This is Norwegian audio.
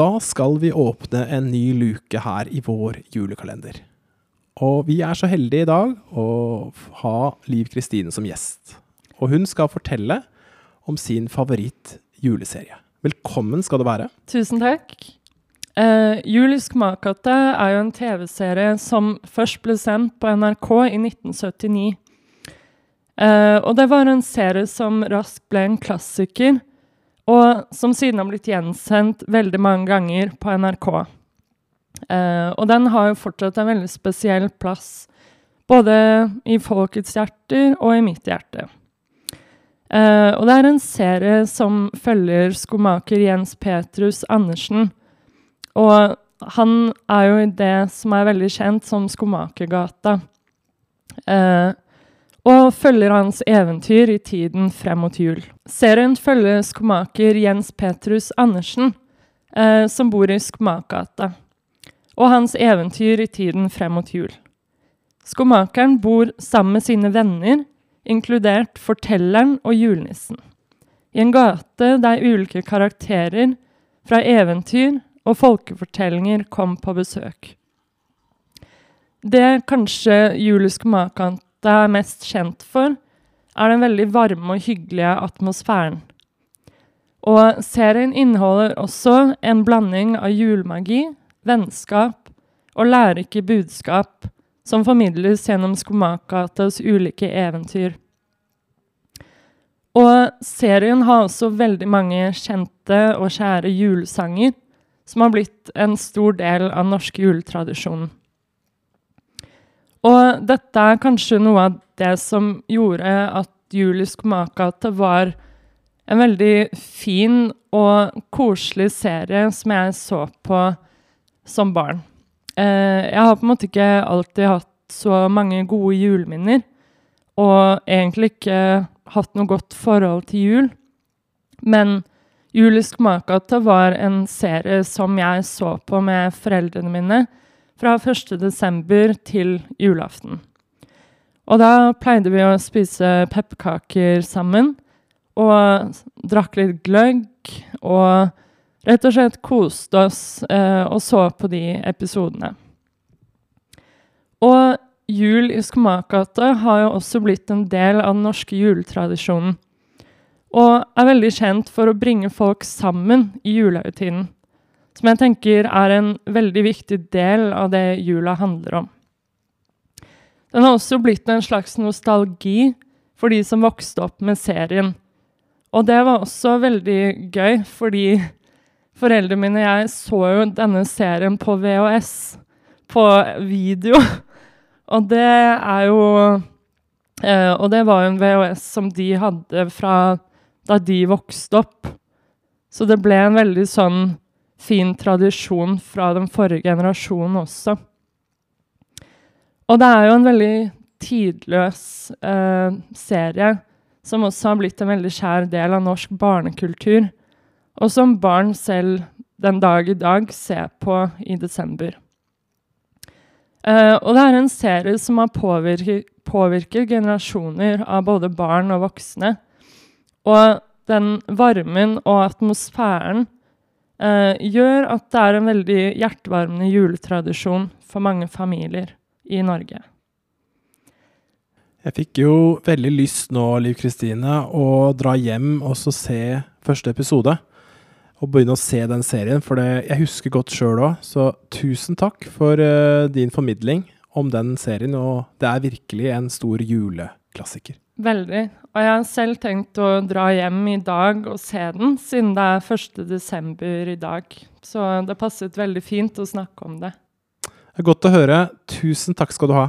da skal vi åpne en ny luke her i vår julekalender. Og vi er så heldige i dag å ha Liv Kristine som gjest. Og hun skal fortelle om sin favoritt juleserie. Velkommen skal du være. Tusen takk. Uh, Julisk makate er jo en TV-serie som først ble sendt på NRK i 1979. Uh, og det var en serie som raskt ble en klassiker, og som siden har blitt gjensendt veldig mange ganger på NRK. Eh, og den har jo fortsatt en veldig spesiell plass, både i folkets hjerter og i mitt hjerte. Eh, og det er en serie som følger skomaker Jens Petrus Andersen. Og han er jo i det som er veldig kjent som Skomakergata. Uh, og følger hans eventyr i tiden frem mot jul. Serien følger skomaker Jens Petrus Andersen, eh, som bor i Skomakergata og hans eventyr i tiden frem mot jul. Skomakeren bor sammen med sine venner, inkludert fortelleren og julenissen, i en gate der ulike karakterer fra eventyr og folkefortellinger kom på besøk. Det kanskje Julius Skomakanta er mest kjent for, er den veldig varme og hyggelige atmosfæren. Og serien inneholder også en blanding av julemagi, vennskap og lærerike budskap som formidles gjennom Skomakatas ulike eventyr. Og serien har også veldig mange kjente og kjære julesanger, som har blitt en stor del av norske juletradisjonen. Og dette er kanskje noe av det som gjorde at Julius Skomakate var en veldig fin og koselig serie som jeg så på som barn. Eh, jeg har på en måte ikke alltid hatt så mange gode juleminner, og egentlig ikke hatt noe godt forhold til jul. Men Julisk makata var en serie som jeg så på med foreldrene mine fra 1.12. til julaften. Og da pleide vi å spise pepperkaker sammen og drakk litt gløgg og rett og slett koste oss eh, og så på de episodene. Og jul i Skomakergata har jo også blitt en del av den norske juletradisjonen. Og er veldig kjent for å bringe folk sammen i julehøytiden. Som jeg tenker er en veldig viktig del av det jula handler om. Den har også blitt en slags nostalgi for de som vokste opp med serien. Og det var også veldig gøy, fordi Foreldrene mine og jeg så jo denne serien på VHS, på video. Og det er jo eh, Og det var jo en VHS som de hadde fra da de vokste opp. Så det ble en veldig sånn fin tradisjon fra den forrige generasjonen også. Og det er jo en veldig tidløs eh, serie som også har blitt en veldig skjær del av norsk barnekultur og som barn selv den dag i dag ser på i desember. Eh, og det er en serie som har påvirket, påvirket, generasjoner av både barn og voksne. Og den varmen og atmosfæren uh, gjør at det er en veldig hjertevarmende juletradisjon for mange familier i Norge. Jeg fikk jo veldig lyst nå, Liv Kristine, å dra hjem og se første episode Og begynne å se den serien, for det, jeg husker godt sjøl òg. Så tusen takk for uh, din formidling om den serien, og det er virkelig en stor juleklassiker. Veldig. Og jeg har selv tenkt å dra hjem i dag og se den, siden det er 1.12. i dag. Så det passet veldig fint å snakke om det. Godt å høre. Tusen takk skal du ha.